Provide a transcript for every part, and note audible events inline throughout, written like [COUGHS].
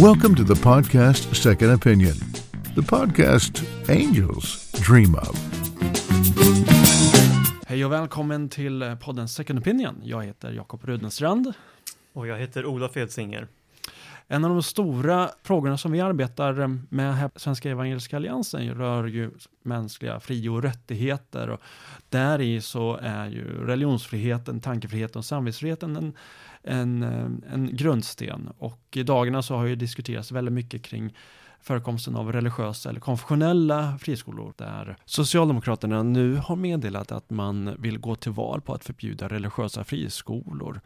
Welcome to the podcast Second Opinion, the podcast angels dream of. Hej och välkommen till podden Second Opinion. Jag heter Jakob Rudenstrand. Och jag heter Olof Edsinger. En av de stora frågorna som vi arbetar med här på Svenska Evangeliska Alliansen rör ju mänskliga fri och rättigheter. Och där i så är ju religionsfriheten, tankefriheten och samvetsfriheten en, en, eh, en grundsten. Och i dagarna så har ju diskuterats väldigt mycket kring förekomsten av religiösa eller konfessionella friskolor där Socialdemokraterna nu har meddelat att man vill gå till val på att förbjuda religiösa friskolor.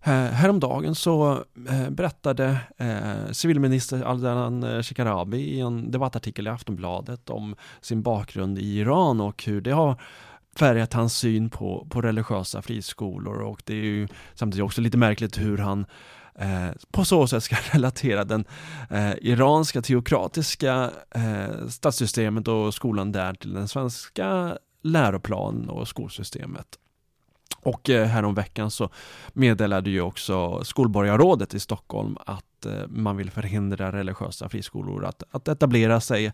Häromdagen så eh, berättade eh, civilminister Ardalan Shekarabi i en debattartikel i Aftonbladet om sin bakgrund i Iran och hur det har färgat hans syn på, på religiösa friskolor och det är ju samtidigt också lite märkligt hur han eh, på så sätt ska [LAUGHS] relatera den eh, iranska teokratiska eh, statssystemet och skolan där till den svenska läroplanen och skolsystemet. Och eh, häromveckan så meddelade ju också skolborgarrådet i Stockholm att eh, man vill förhindra religiösa friskolor att, att etablera sig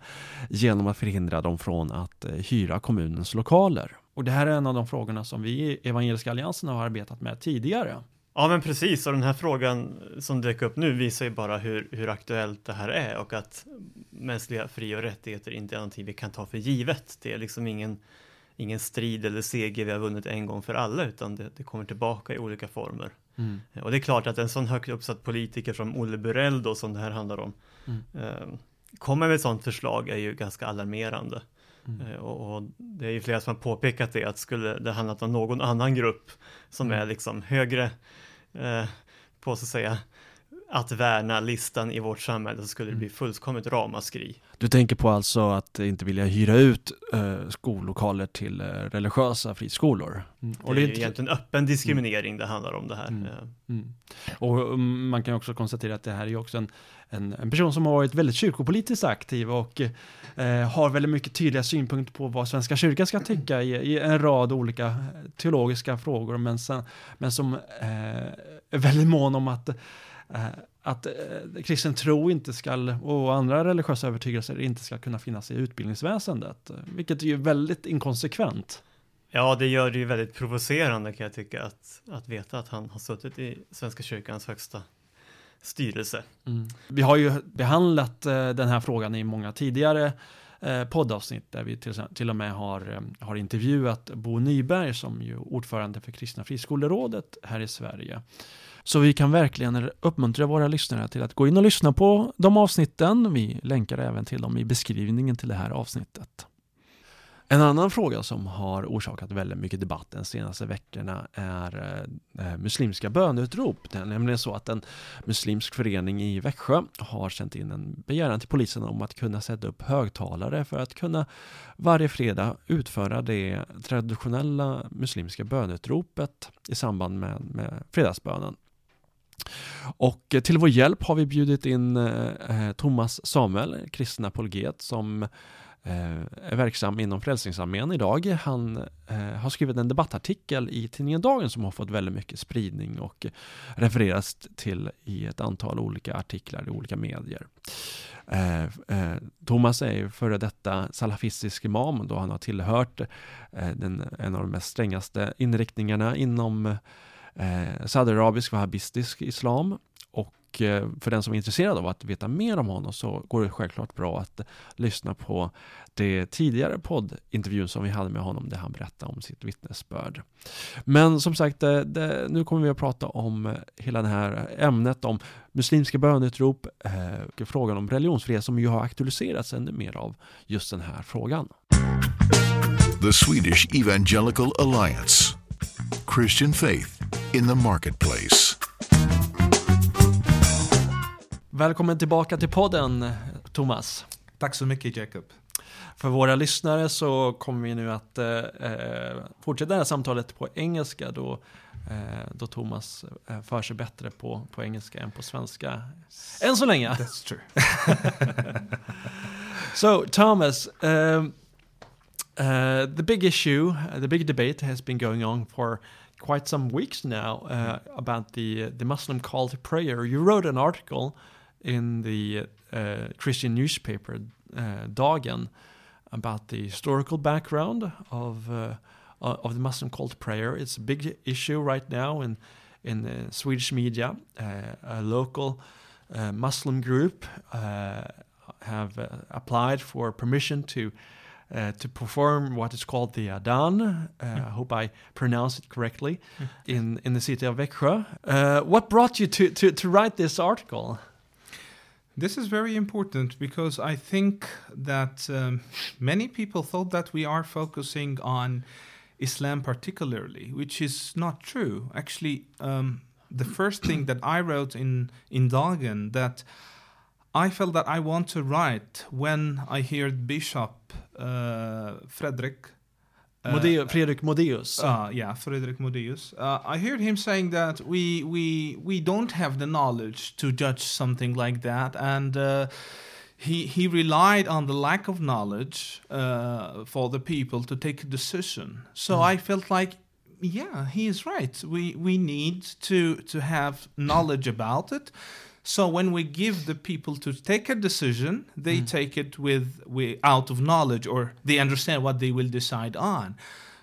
genom att förhindra dem från att eh, hyra kommunens lokaler. Och det här är en av de frågorna som vi i Evangeliska Alliansen har arbetat med tidigare. Ja men precis, och den här frågan som dök upp nu visar ju bara hur, hur aktuellt det här är och att mänskliga fri och rättigheter inte är någonting vi kan ta för givet. Det är liksom ingen, ingen strid eller seger vi har vunnit en gång för alla utan det, det kommer tillbaka i olika former. Mm. Och det är klart att en sån högt uppsatt politiker som Olle Burell då som det här handlar om mm. eh, kommer med ett sånt förslag är ju ganska alarmerande. Mm. Eh, och, och, det är ju flera som har påpekat det att skulle det handlat om någon annan grupp som mm. är liksom högre eh, på så att säga att värna listan i vårt samhälle så skulle det bli mm. fullkomligt ramaskri. Du tänker på alltså att inte vilja hyra ut uh, skollokaler till uh, religiösa friskolor? Mm. Och det är ju egentligen öppen diskriminering mm. det handlar om det här. Mm. Mm. Och um, man kan också konstatera att det här är också en, en, en, person som har varit väldigt kyrkopolitiskt aktiv och uh, har väldigt mycket tydliga synpunkter på vad Svenska kyrkan ska tycka i, i en rad olika teologiska frågor men, sen, men som är väldigt mån om att Eh, att eh, kristen tro inte ska, och andra religiösa övertygelser inte ska kunna finnas i utbildningsväsendet, vilket är ju väldigt inkonsekvent. Ja, det gör det ju väldigt provocerande kan jag tycka att, att veta att han har suttit i Svenska kyrkans högsta styrelse. Mm. Vi har ju behandlat eh, den här frågan i många tidigare eh, Eh, poddavsnitt där vi till, till och med har, eh, har intervjuat Bo Nyberg som ju ordförande för Kristna Friskolerådet här i Sverige. Så vi kan verkligen uppmuntra våra lyssnare till att gå in och lyssna på de avsnitten. Vi länkar även till dem i beskrivningen till det här avsnittet. En annan fråga som har orsakat väldigt mycket debatt de senaste veckorna är eh, eh, muslimska böneutrop. Det är nämligen så att en muslimsk förening i Växjö har sänt in en begäran till polisen om att kunna sätta upp högtalare för att kunna varje fredag utföra det traditionella muslimska böneutropet i samband med, med fredagsbönen. Och till vår hjälp har vi bjudit in eh, Thomas Samuel, kristen apologet, som Eh, är verksam inom Frälsningsarmén idag. Han eh, har skrivit en debattartikel i tidningen Dagen som har fått väldigt mycket spridning och refereras till i ett antal olika artiklar i olika medier. Eh, Thomas är ju före detta salafistisk imam då han har tillhört den, en av de mest strängaste inriktningarna inom eh, saudiarabisk wahhabistisk islam. Och eh, för den som är intresserad av att veta mer om honom så går det självklart bra att lyssna på det tidigare poddintervjun som vi hade med honom där han berättade om sitt vittnesbörd. Men som sagt, det, det, nu kommer vi att prata om eh, hela det här ämnet om muslimska bönutrop, eh, frågan om religionsfrihet som ju har aktualiserats ännu mer av just den här frågan. The Swedish Evangelical Alliance Christian faith in the marketplace. Välkommen tillbaka till podden, Thomas. Tack så mycket, Jacob. För våra lyssnare så kommer vi nu att eh, fortsätta det här samtalet på engelska då, eh, då Thomas eh, för sig bättre på, på engelska än på svenska. Än så länge. That's true. [LAUGHS] so, Thomas, um, uh, the big issue, uh, the big debate has been going on for quite some weeks now uh, about the the Muslim call to prayer. You wrote an article in the uh, Christian newspaper uh, Dagen about the historical background of uh, of the Muslim cult prayer. It's a big issue right now in in the Swedish media. Uh, a local uh, Muslim group uh, have applied for permission to uh, to perform what is called the Adan. Mm. I hope I pronounce it correctly. Mm. In in the city of Växjö. Uh, what brought you to, to to write this article? This is very important because I think that um, many people thought that we are focusing on Islam particularly, which is not true. Actually, um, the first thing that I wrote in in Dagen that I felt that I want to write when I heard Bishop uh, Fredrik. Uh, Modeo, Fredrik Modéus. Uh, yeah, Fredrik Modéus. Uh, I heard him saying that we we we don't have the knowledge to judge something like that, and uh, he he relied on the lack of knowledge uh, for the people to take a decision. So mm. I felt like, yeah, he is right. We we need to to have knowledge about it. So when we give the people to take a decision, they mm. take it with, with out of knowledge or they understand what they will decide on.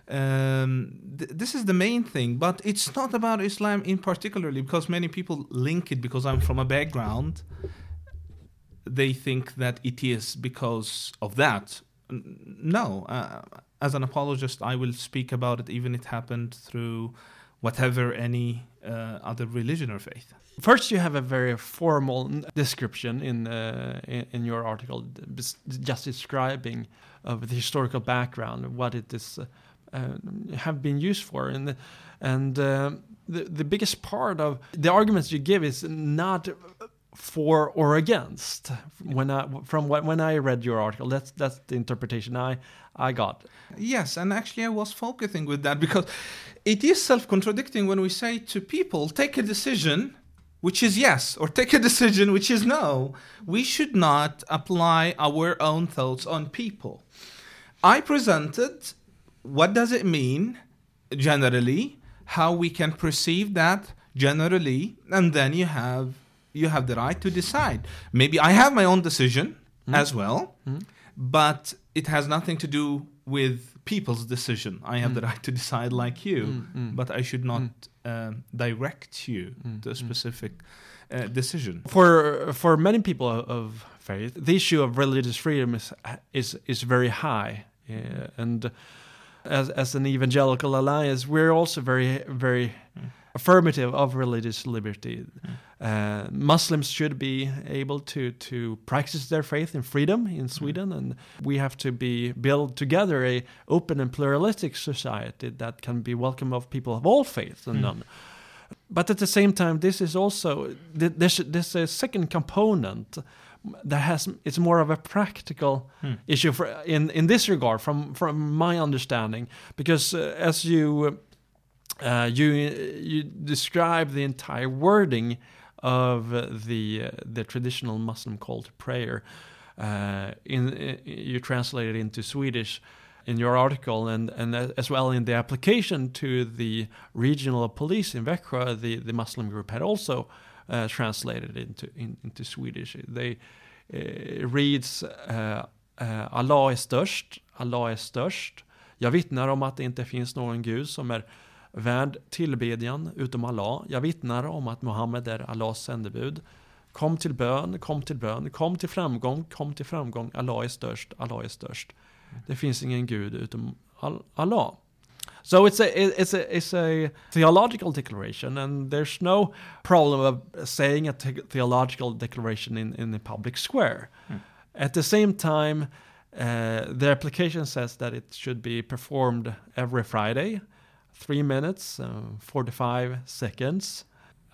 Um, th- this is the main thing, but it's not about Islam in particularly because many people link it because I'm from a background they think that it is because of that. No, uh, as an apologist, I will speak about it even it happened through whatever any uh, other religion or faith. First, you have a very formal description in uh, in, in, your article, just describing of the historical background, what it is uh, uh, have been used for, and the, and uh, the the biggest part of the arguments you give is not for or against when I from when I read your article. That's that's the interpretation I I got. Yes, and actually I was focusing with that because it is self-contradicting when we say to people, take a decision which is yes, or take a decision which is no. We should not apply our own thoughts on people. I presented what does it mean generally, how we can perceive that generally, and then you have you have the right to decide. Maybe I have my own decision mm. as well, mm. but it has nothing to do with people's decision. I have mm. the right to decide like you, mm, mm. but I should not uh, direct you to a specific uh, decision. For for many people of faith, the issue of religious freedom is is is very high, uh, and as as an evangelical alliance, we're also very very affirmative of religious liberty. Mm. Uh, Muslims should be able to to practice their faith in freedom in Sweden, mm. and we have to be build together a open and pluralistic society that can be welcome of people of all faiths and mm. none. But at the same time, this is also there's there's a second component that has it's more of a practical hmm. issue for in in this regard from from my understanding because uh, as you uh, you you describe the entire wording of the uh, the traditional Muslim call to prayer. Uh, in, in, you translate it into Swedish in your article, and and as well in the application to the regional police in Växjö, the the Muslim group had also uh, translated into in, into Swedish. They uh, reads uh, Allah är störst, Allah är störst. Jag vittnar om att det inte finns någon Gud som är Värd tillbedjan utom Allah. Jag vittnar om att Muhammed är Allahs sändebud. Kom till bön, kom till bön, kom till framgång, kom till framgång. Allah är störst, Allah är störst. Det finns ingen gud utom Allah. So it's a it's a it's a theological declaration, and there's no problem of saying a theological declaration in in the public square. Mm. At the same time, uh, the application says that it should be performed every Friday, three minutes, uh, 45 seconds.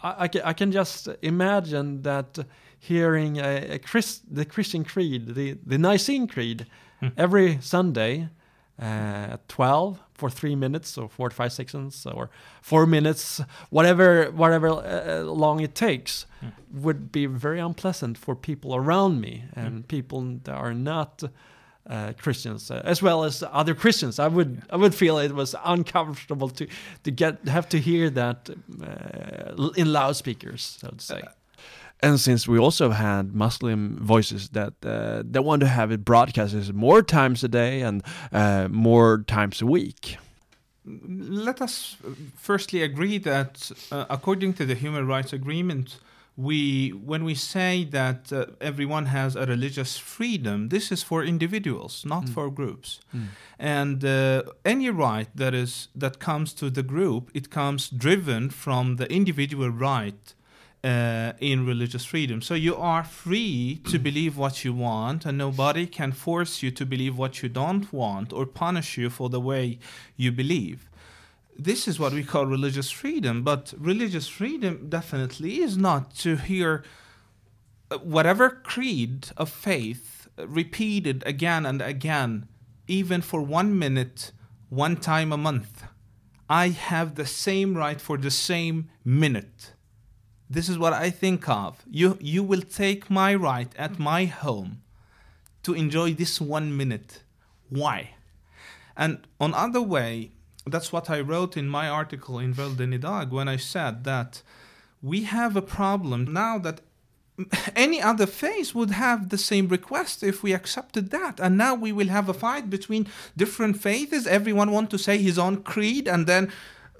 I, I, can, I, can, just imagine that hearing a, a Christ, the Christian Creed, the, the Nicene Creed, mm. every Sunday uh, at 12 for three minutes or 45 seconds or four minutes, whatever, whatever uh, long it takes, mm. would be very unpleasant for people around me and mm. people that are not uh, Christians uh, as well as other Christians. I would I would feel it was uncomfortable to to get have to hear that uh, in loudspeakers, so to say. And since we also had Muslim voices that uh, that want to have it broadcasted more times a day and uh, more times a week. Let us firstly agree that, uh, according to the Human Rights Agreement, we when we say that uh, everyone has a religious freedom, this is for individuals, not Mm. for groups. Mm. And uh, any right that is that comes to the group, it comes driven from the individual right uh, in religious freedom. So you are free to believe what you want, and nobody can force you to believe what you don't want or punish you for the way you believe. This is what we call religious freedom, but religious freedom definitely is not to hear uh, whatever creed of faith uh, repeated again and again, even for one minute, one time a month. I have the same right for the same minute. This is what I think of. You, you will take my right at my home to enjoy this one minute. Why? And on other way, that's what I wrote in my article in Världen idag when I said that we have a problem now that [LAUGHS] any other faith would have the same request if we accepted that and now we will have a fight between different faiths everyone want to say his own creed and then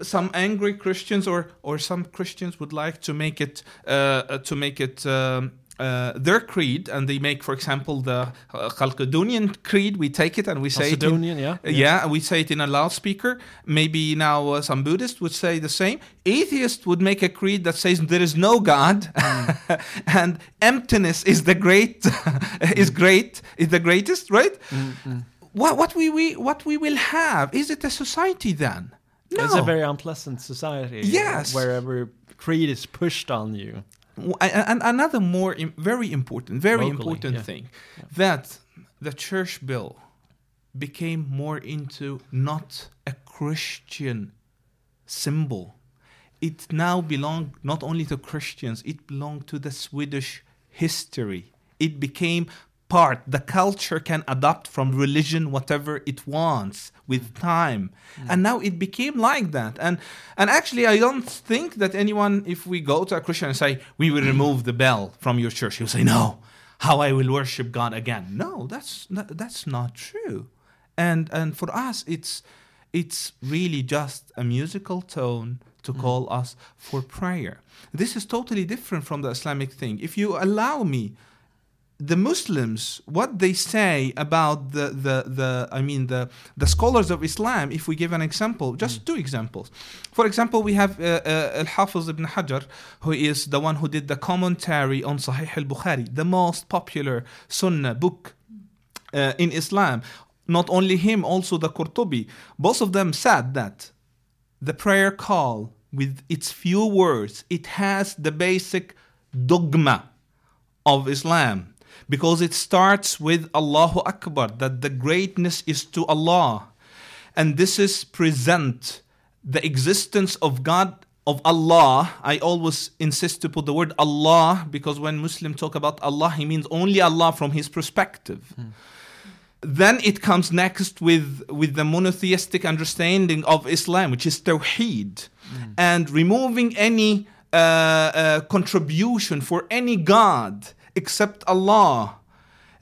some angry christians or or some christians would like to make it uh, to make it um, uh, their creed and they make for example the uh, Chalcedonian creed we take it and we say it in, yeah. uh, Yeah, we say it in a loudspeaker. Maybe now uh, some Buddhists would say the same. Atheists would make a creed that says there is no God, [LAUGHS] and emptiness is the great, [LAUGHS] is great, is the greatest, right? Mm, What, what we, we what we will have is it a society then? No. It's a very unpleasant society. Yes. Wherever creed is pushed on you. And another more very important, very Locally, important yeah. thing that the church bill became more into not a Christian symbol. It now belonged not only to Christians, it belonged to the Swedish history. It became part. The culture can adopt from religion whatever it wants with time. And now it became like that. And and actually I don't think that anyone, if we go to a Christian and say, we will remove the bell from your church, he'll say, No, how I will worship God again. No, that's not, that's not true. And and for us it's it's really just a musical tone to mm. call us for prayer. This is totally different from the Islamic thing. If you allow me, the Muslims, what they say about the, the, the I mean the, the scholars of Islam, if we give an example, just two examples. For example, we have uh, uh, Al-Hafiz ibn Hajar, who is the one who did the commentary on Sahih al-Bukhari, the most popular Sunnah book uh, in Islam. Not only him, also the Qurtubi. Both of them said that the prayer call with its few words, it has the basic dogma of Islam because it starts with Allahu Akbar, that the greatness is to Allah. And this is present the existence of God of Allah. I always insist to put the word Allah because when Muslim talk about Allah, he means only Allah from his perspective. Then it comes next with, with the monotheistic understanding of Islam, which is Tawheed, and removing any uh, uh, contribution for any God except Allah.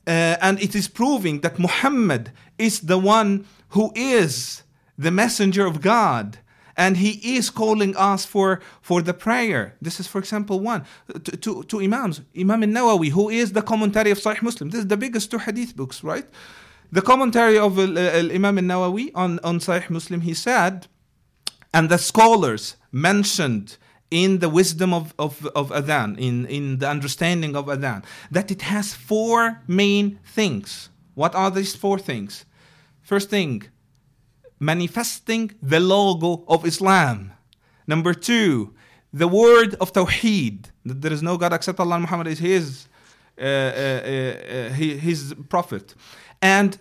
Uh, and it is proving that Muhammad is the one who is the messenger of God. And he is calling us for, for the prayer. This is, for example, one. To, to, to Imams. Imam al-Nawawi, who is the commentary of Sahih Muslim. This is the biggest two hadith books, right? The commentary of uh, Imam al-Nawawi on, on Sahih Muslim, he said, and the scholars mentioned in the wisdom of, of, of Adhan, in, in the understanding of Adhan, that it has four main things. What are these four things? First thing, manifesting the logo of Islam. Number two, the word of Tawheed, that there is no God except Allah, Muhammad is his, uh, uh, uh, his prophet. And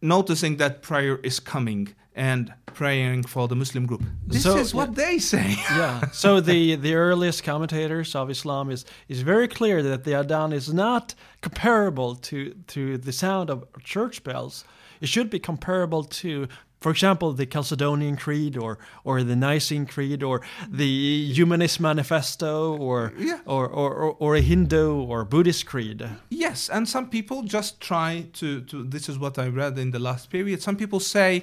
noticing that prayer is coming and praying for the Muslim group. This So- is what they say. [LAUGHS] yeah. So the the earliest commentators of Islam is is very clear that the adhan is not comparable to to the sound of church bells. It should be comparable to for example, the Chalcedonian Creed or or the Nicene Creed or the Humanist Manifesto or Yeah. or, or, or, or a Hindu or Buddhist creed. Yes, and some people just try to, to. This is what I read in the last period. Some people say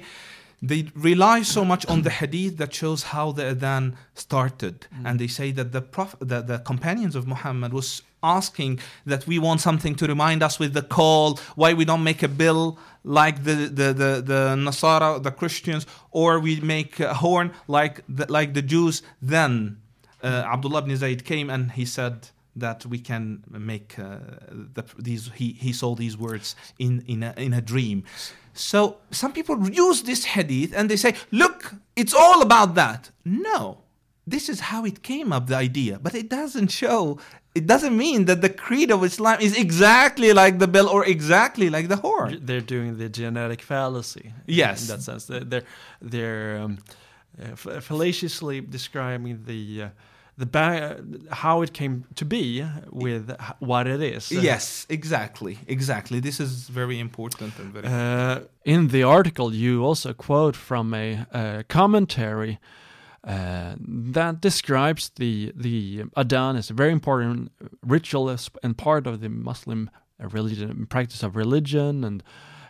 they rely so much on the hadith that shows how the adhan started, and they say that the prof, the, the companions of Muhammad was asking that we want something to remind us with the call. Why we don't make a bill like the the the, the Nasara, the Christians, or we make a horn like the, like the Jews. Then uh, Abdullah ibn Zayd came and he said that we can make uh, the, these. He, he saw these words in in a, in a dream. So some people use this hadith and they say, "Look, it's all about that." No, this is how it came up, the idea, but it doesn't show. It doesn't mean that the creed of Islam is exactly like the bell or exactly like the horn. They're doing the genetic fallacy. Yes. in that sense, they're they're, um, uh, fallaciously describing the. Uh, the ba- how it came to be with what it is. Yes, exactly, exactly. This is very important and very. Uh, in the article, you also quote from a, uh commentary uh, that describes the the adhan as a very important ritual and part of the Muslim religion, practice of religion, and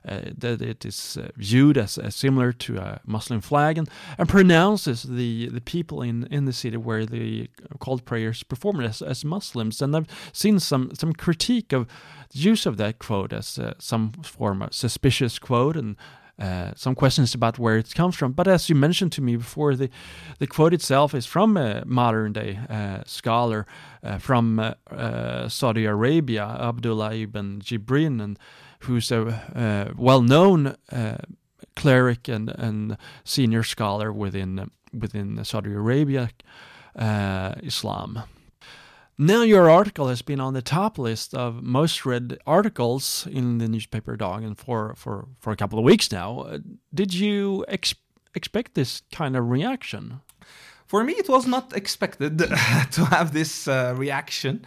that it is uh, viewed as, as similar to a Muslim flag, and, and pronounces the, the people in, in the city where the called prayers performed as, as Muslims. And I've seen some some critique of the use of that quote as uh, some form of suspicious quote and uh, some questions about where it comes from. But as you mentioned to me before, the the quote itself is from a modern day uh, scholar uh, from uh, uh, Saudi Arabia, Abdullah ibn Jibrin, and who's a uh, well known cleric and, and senior scholar within within Saudi Arabia Islam. Now your article has been on the top list of most read articles in the newspaper Dagen for, for, for a couple of weeks now. Uh, Did you ex- expect this kind of reaction? For me, it was not expected [LAUGHS] to have this uh, reaction,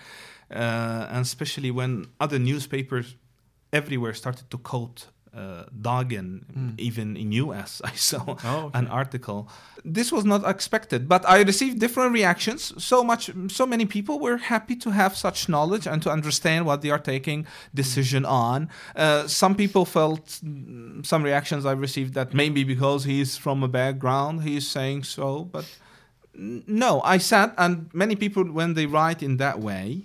uh, and especially when other newspapers everywhere started to quote uh, Dagen, even in US. [LAUGHS] I saw Oh, okay. an article. This was not expected, but I received different reactions. So much, so many people were happy to have such knowledge and to understand what they are taking decision on. Uh, some people felt mm, some reactions I received that maybe because he's from a background, he's saying so, but no, I said, and many people when they write in that way,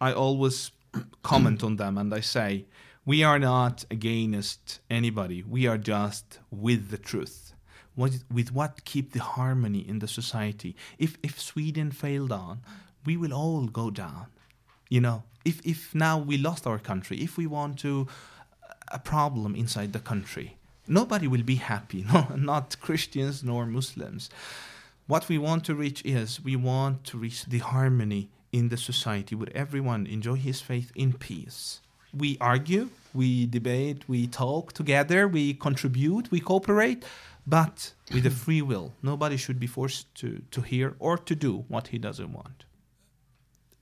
I always [CLEARS THROAT] comment on them and I say, we are not against anybody. We are just with the truth. What, with what keep the harmony in the society. If if Sweden failed on, we will all go down. You know, if if now we lost our country, if we want to uh, a problem inside the country, nobody will be happy. [LAUGHS] No, not Christians nor Muslims. What we want to reach is we want to reach the harmony in the society where everyone enjoy his faith in peace. We argue, we debate, we talk together, we contribute, we cooperate, but with a [LAUGHS] free will. Nobody should be forced to, to hear or to do what he doesn't want.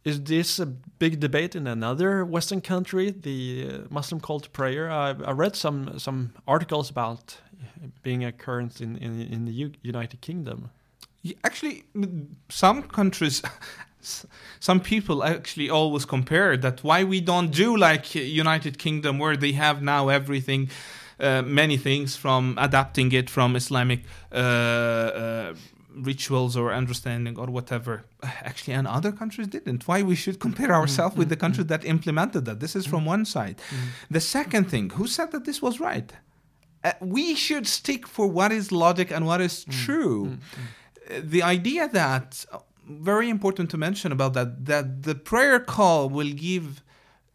Is this a big debate in another Western country, the uh, Muslim call to prayer? I, I read some some articles about being occurrence in, in, in the U- United Kingdom. Actually, some countries, [LAUGHS] some people actually always compare that why we don't do like United Kingdom, where they have now everything, uh, many things from adapting it from Islamic uh, uh, rituals or understanding or whatever. Actually, and other countries didn't. Why we should compare ourselves with the countries that implemented that? This is from one side. The second thing, who said that this was right? Uh, we should stick for what is logic and what is true. Uh, The idea that very important to mention about that that the prayer call will give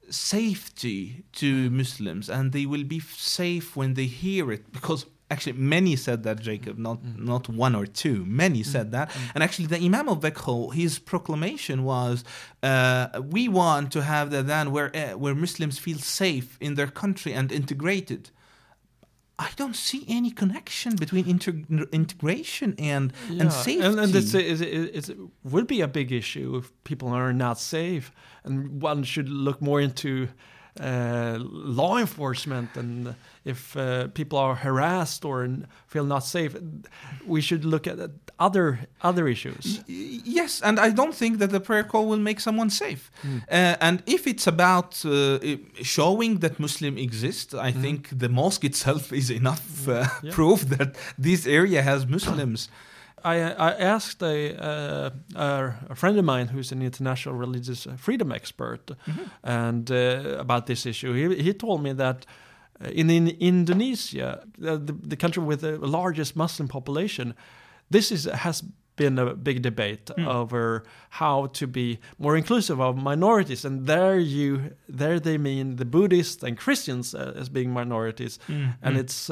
safety to Muslims and they will be safe when they hear it. Because actually many said that Jakob not not one or two many said that. And actually the Imam of Bekhol his proclamation was uh, we want to have the then where uh, where Muslims feel safe in their country and integrated I don't see any connection between integ- integration and and safety. And, and it's, it's, it's, it would be a big issue if people are not safe, and one should look more into uh, law enforcement and if uh, people are harassed or n- feel not safe, we should look at other other issues. Y- Yes, and I don't think that the prayer call will make someone safe. Mm. Uh, and if it's about uh, showing that Muslim exist, I think the mosque itself is enough uh, Yeah. [LAUGHS] proof that this area has Muslims. I, I asked a, uh, a, a friend of mine who's an international religious freedom expert and uh, about this issue. He, he told me that uh, in, in Indonesia, the, the, the country with the largest Muslim population, this is has been a big debate over how to be more inclusive of minorities, and there you there they mean the Buddhists and Christians uh, as being minorities, and it's.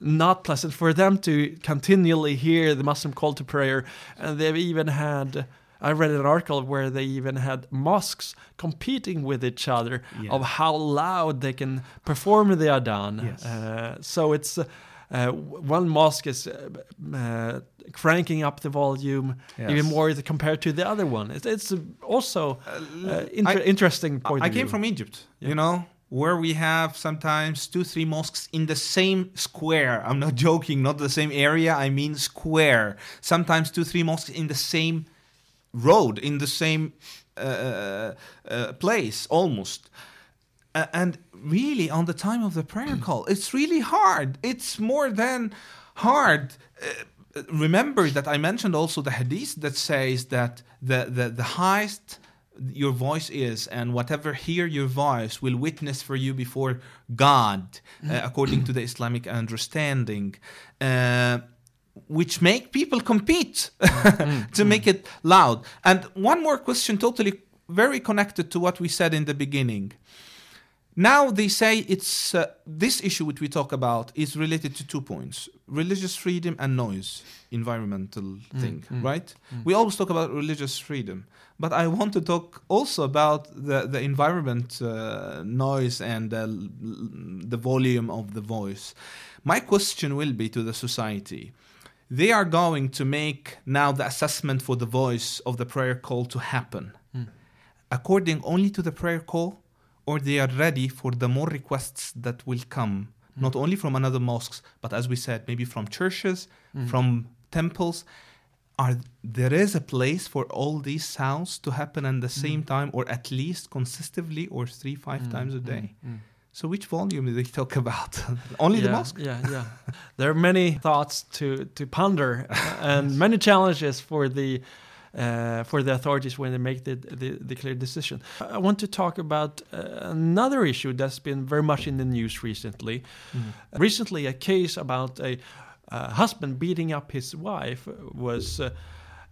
Uh, not pleasant for them to continually hear the Muslim call to prayer. And they've even had, I read an article where they even had mosques competing with each other Yeah. of how loud they can perform the adhan. Yes. Uh, so it's uh, uh, one mosque is uh, uh, cranking up the volume Yes. even more compared to the other one. It's, it's uh, also uh, inter- I- interesting point. I of came from Egypt, Yeah. you know, where we have sometimes two, three mosques in the same square. I'm not [LAUGHS] joking, not the same area, I mean square. Sometimes two, three mosques in the same road, in the same uh, uh, place, almost. Uh, and really, on the time of the prayer call, it's really hard. It's more than hard. Uh, remember that I mentioned also the hadith that says that the, the, the highest your voice is and whatever hear your voice will witness for you before God, uh, according to the Islamic understanding. Uh, which make people compete [LAUGHS] to make it loud. And one more question, totally very connected to what we said in the beginning. Now they say it's uh, this issue which we talk about is related to two points: religious freedom and noise, environmental thing, right? We always talk about religious freedom, but I want to talk also about the the environment, uh, noise, and uh, l- the volume of the voice. My question will be to the society. They are going to make now the assessment for the voice of the prayer call to happen according only to the prayer call, or they are ready for the more requests that will come, hmm. not only from another mosques, but as we said, maybe from churches, hmm. from temples. Are there is a place for all these sounds to happen at the hmm. same time, or at least consistently, or three, five times a day? So, which volume do they talk about? [LAUGHS] only the mosque? Yeah, yeah. there are many thoughts to to ponder [LAUGHS] and many challenges for the uh, for the authorities when they make the, the the clear decision. I want to talk about uh, another issue that's been very much in the news recently. Recently, a case about a uh, husband beating up his wife was. Uh,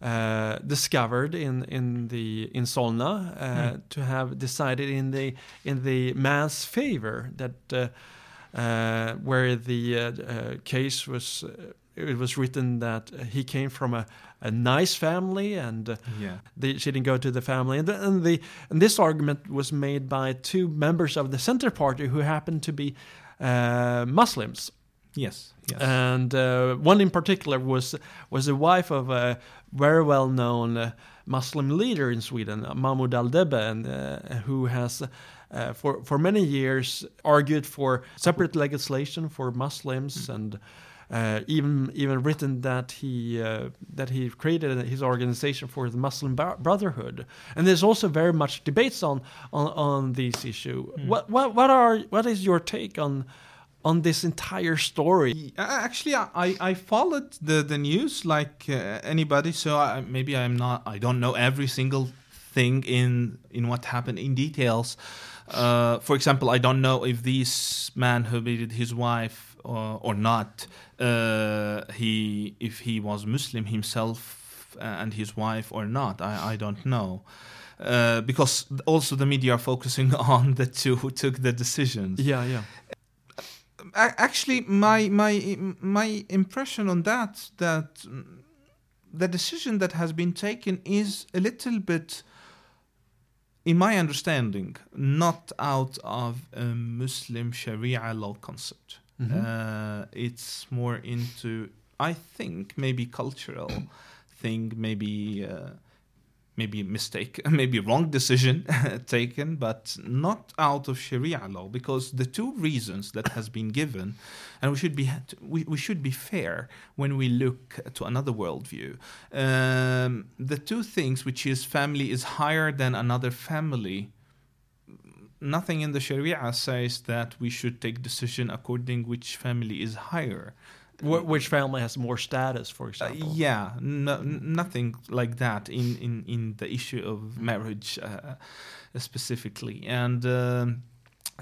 uh, discovered in in the in Solna uh, to have decided in the in the man's favor that uh, where the case was it was written that he came from a, a nice family and uh, Yeah. the, she didn't go to the family and, the, and the and this argument was made by two members of the center party who happened to be uh, Muslims Yes. Yes. and uh, one in particular was was the wife of a very well known uh, Muslim leader in Sweden, Mahmoud Aldebe, and uh, who has. Uh, for for many years, argued for separate legislation for Muslims, and uh, even even written that he uh, that he created his organization for the Muslim Brotherhood. And there's also very much debates on on, on this issue. What what what are what is your take on on this entire story? Actually, I, I- I followed the, the news like uh, anybody, so I, maybe I'm not. I don't know every single thing in in what happened in details. Uh, for example, I don't know if this man who beat his wife or, or not. Uh, he if he was Muslim himself and his wife or not. I, I don't know. Uh, because also the media are focusing [LAUGHS] on the two who took the decisions Yeah, yeah. actually my my my impression on that that the decision that has been taken is a little bit in my understanding not out of a muslim sharia law concept uh, it's more into i think maybe cultural [COUGHS] thing maybe uh, maybe mistake, [LAUGHS] maybe wrong decision [LAUGHS] taken, but not out of Sharia law, because the two reasons that has been given, and we should be we, we should be fair when we look to another worldview. Um, the two things, which is family is higher than another family. Nothing in the Sharia says that we should take decision according which family is higher. Wh- which family has more status, for Uh, example? yeah, no, nothing like that in, in, in the issue of marriage uh, specifically. And um,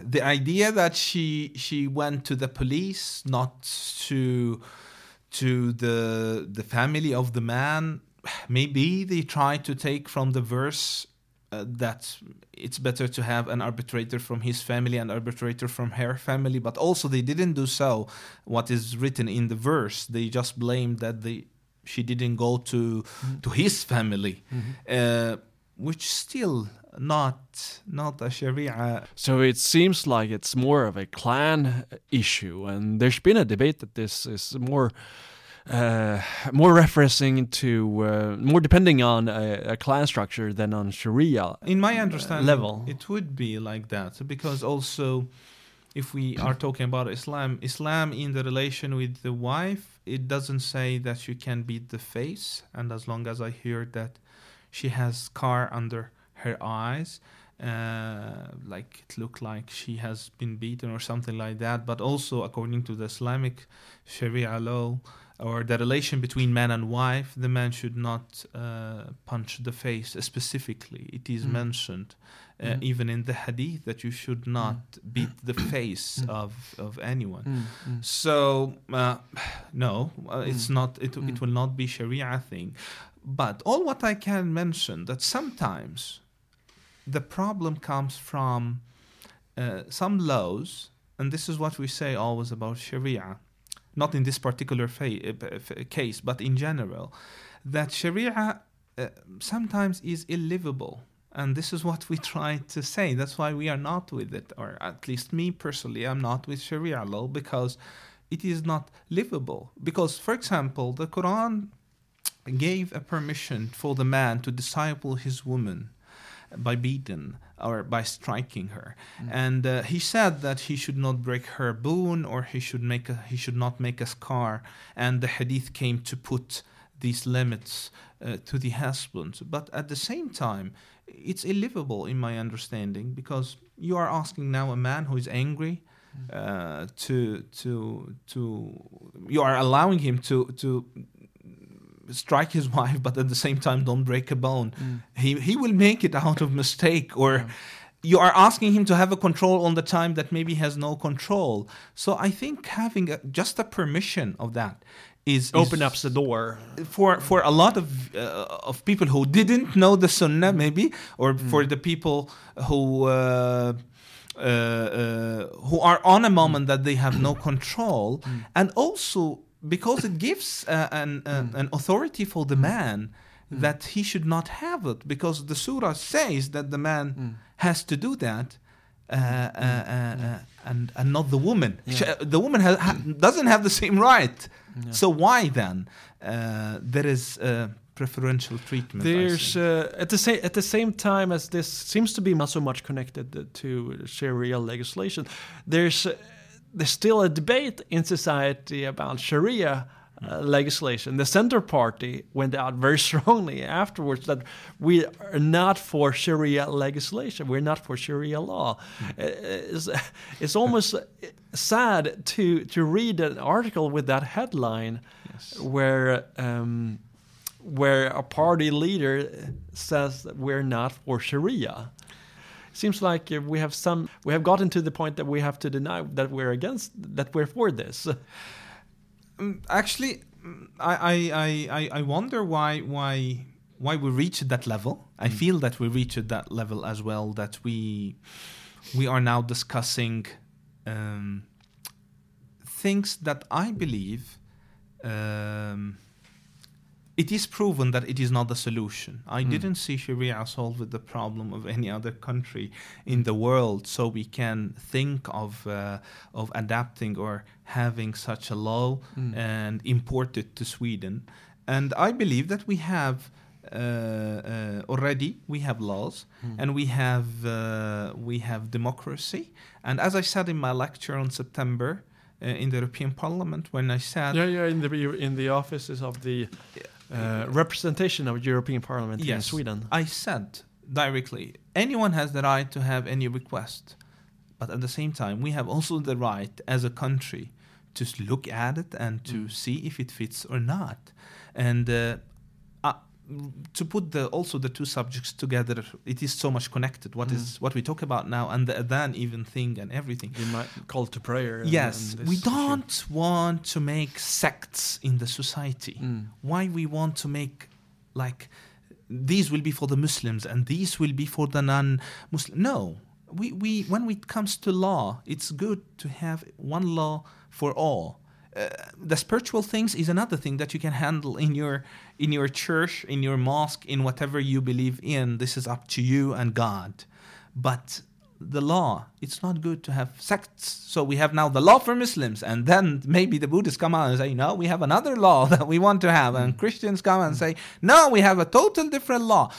the idea that she she went to the police, not to to the the family of the man, maybe they tried to take from the verse. Uh, that it's better to have an arbitrator from his family and arbitrator from her family, but also they didn't do so. What is written in the verse, they just blamed that they she didn't go to to his family, uh, which still not not a Sharia. So it seems like it's more of a clan issue, and there's been a debate that this is more. Uh, more referencing to uh, more depending on a, a clan structure than on Sharia. In my understanding, level. it would be like that because also, if we are talking about Islam, Islam in the relation with the wife, it doesn't say that you can beat the face, and as long as I hear that she has scar under her eyes, uh, like it looked like she has been beaten or something like that. But also, according to the Islamic Sharia law, or the relation between man and wife, the man should not uh, punch the face specifically. It is Mm. mentioned uh, Mm. even in the hadith that you should not beat the [COUGHS] face Mm. of, of anyone. Mm, mm. So uh, [SIGHS] no, uh, it's Mm. not. It, Mm. it will not be Sharia thing. But all what I can mention that sometimes the problem comes from uh, some laws, and this is what we say always about Sharia, not in this particular f- case, but in general, that Sharia uh, sometimes is illivable. And this is what we [LAUGHS] try to say. That's why we are not with it, or at least me personally, I'm not with Sharia law because it is not livable. Because, for example, the Quran gave a permission for the man to disciple his woman by beating or by striking her. And uh, he said that he should not break her bone or he should make a, he should not make a scar. And the hadith came to put these limits uh, to the husband but at the same time it's illivable in my understanding because you are asking now a man who is angry uh, to to to you are allowing him to to strike his [LAUGHS] wife but at the same time don't break a bone. Mm. he he will make it out of mistake or you are asking him to have a control on the time that maybe has no control. So i think having a, just a permission of that is Open up the door. for for a lot of uh, of people who didn't know the sunnah maybe or for the people who uh, uh, uh, who are on a moment that they have no control. And also because it gives uh, an uh, an authority for the man that he should not have it because the surah says that the man has to do that uh, uh, uh, uh, and and not the woman. Yeah. Sh- The woman has, ha- doesn't have the same right. Yeah. So why then uh, there is uh, preferential treatment? There's uh, at the same at the same time as this seems to be not so much connected to Sharia legislation. There's uh, there's still a debate in society about Sharia. Uh, legislation. The Center Party went out very [LAUGHS] strongly afterwards that we are not for Sharia legislation. We're not for Sharia law. Uh, It's, [LAUGHS] it's almost sad to to read an article with that headline Yes. where um, where a party leader says that we're not for Sharia. Seems like we have some we have gotten to the point that we have to deny that we're against that we're for this. Mm, actually, mm, I, I, I, I- wonder why why why we reached that level. I feel that we reached that level as well. That we we are now discussing um, things that I believe um, it is proven that it is not the solution. I Mm. didn't see Sharia solve the problem of any other country in the world, so we can think of uh, of adapting or having such a law Mm. and import it to Sweden. And I believe that we have uh, uh, already we have laws Hmm. and we have uh, we have democracy. And as I said in my lecture on September uh, in the European Parliament, when I said Yeah, yeah, in the in the offices of the uh, representation of European Parliament here in Sweden. I said directly, anyone has the right to have any request, but at the same time, we have also the right as a country to look at it and to Mm. see if it fits or not. And uh, to put the also the two subjects together, it is so much connected. What is Mm. what we talk about now, and the adhan even thing and everything. You might call to prayer. and- Yes, and we don't want to make sects in the society Mm. why we want to make like these will be for the Muslims and these will be for the non-Muslim. No, we, we when it comes to law, it's good to have one law for all. Uh, the spiritual things is another thing that you can handle in your in your church, in your mosque, in whatever you believe in. This is up to you and God. But the law, it's not good to have sects. So we have now the law for Muslims, and then maybe the Buddhists come out and say, no, we have another law [LAUGHS] that we want to have, and Christians come and say, no, we have a total different law.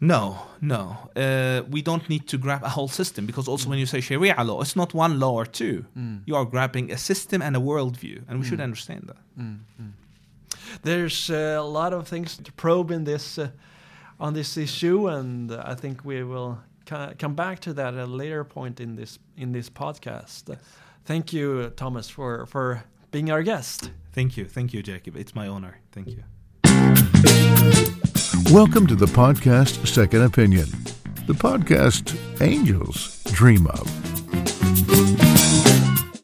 No, no. Uh, we don't need to grab a whole system because also when you say Sharia law, it's not one law or two. Mm. You are grabbing a system and a worldview, and we should Mm. understand that. Mm, mm. There's uh, a lot of things to probe in this uh, on this issue, and I think we will come back to that at a later point in this in this podcast. Thank you, Thomas, for for being our guest. Thank you. Thank you, Jakob. It's my honor. Thank you. Welcome to the podcast Second Opinion, the podcast angels dream of.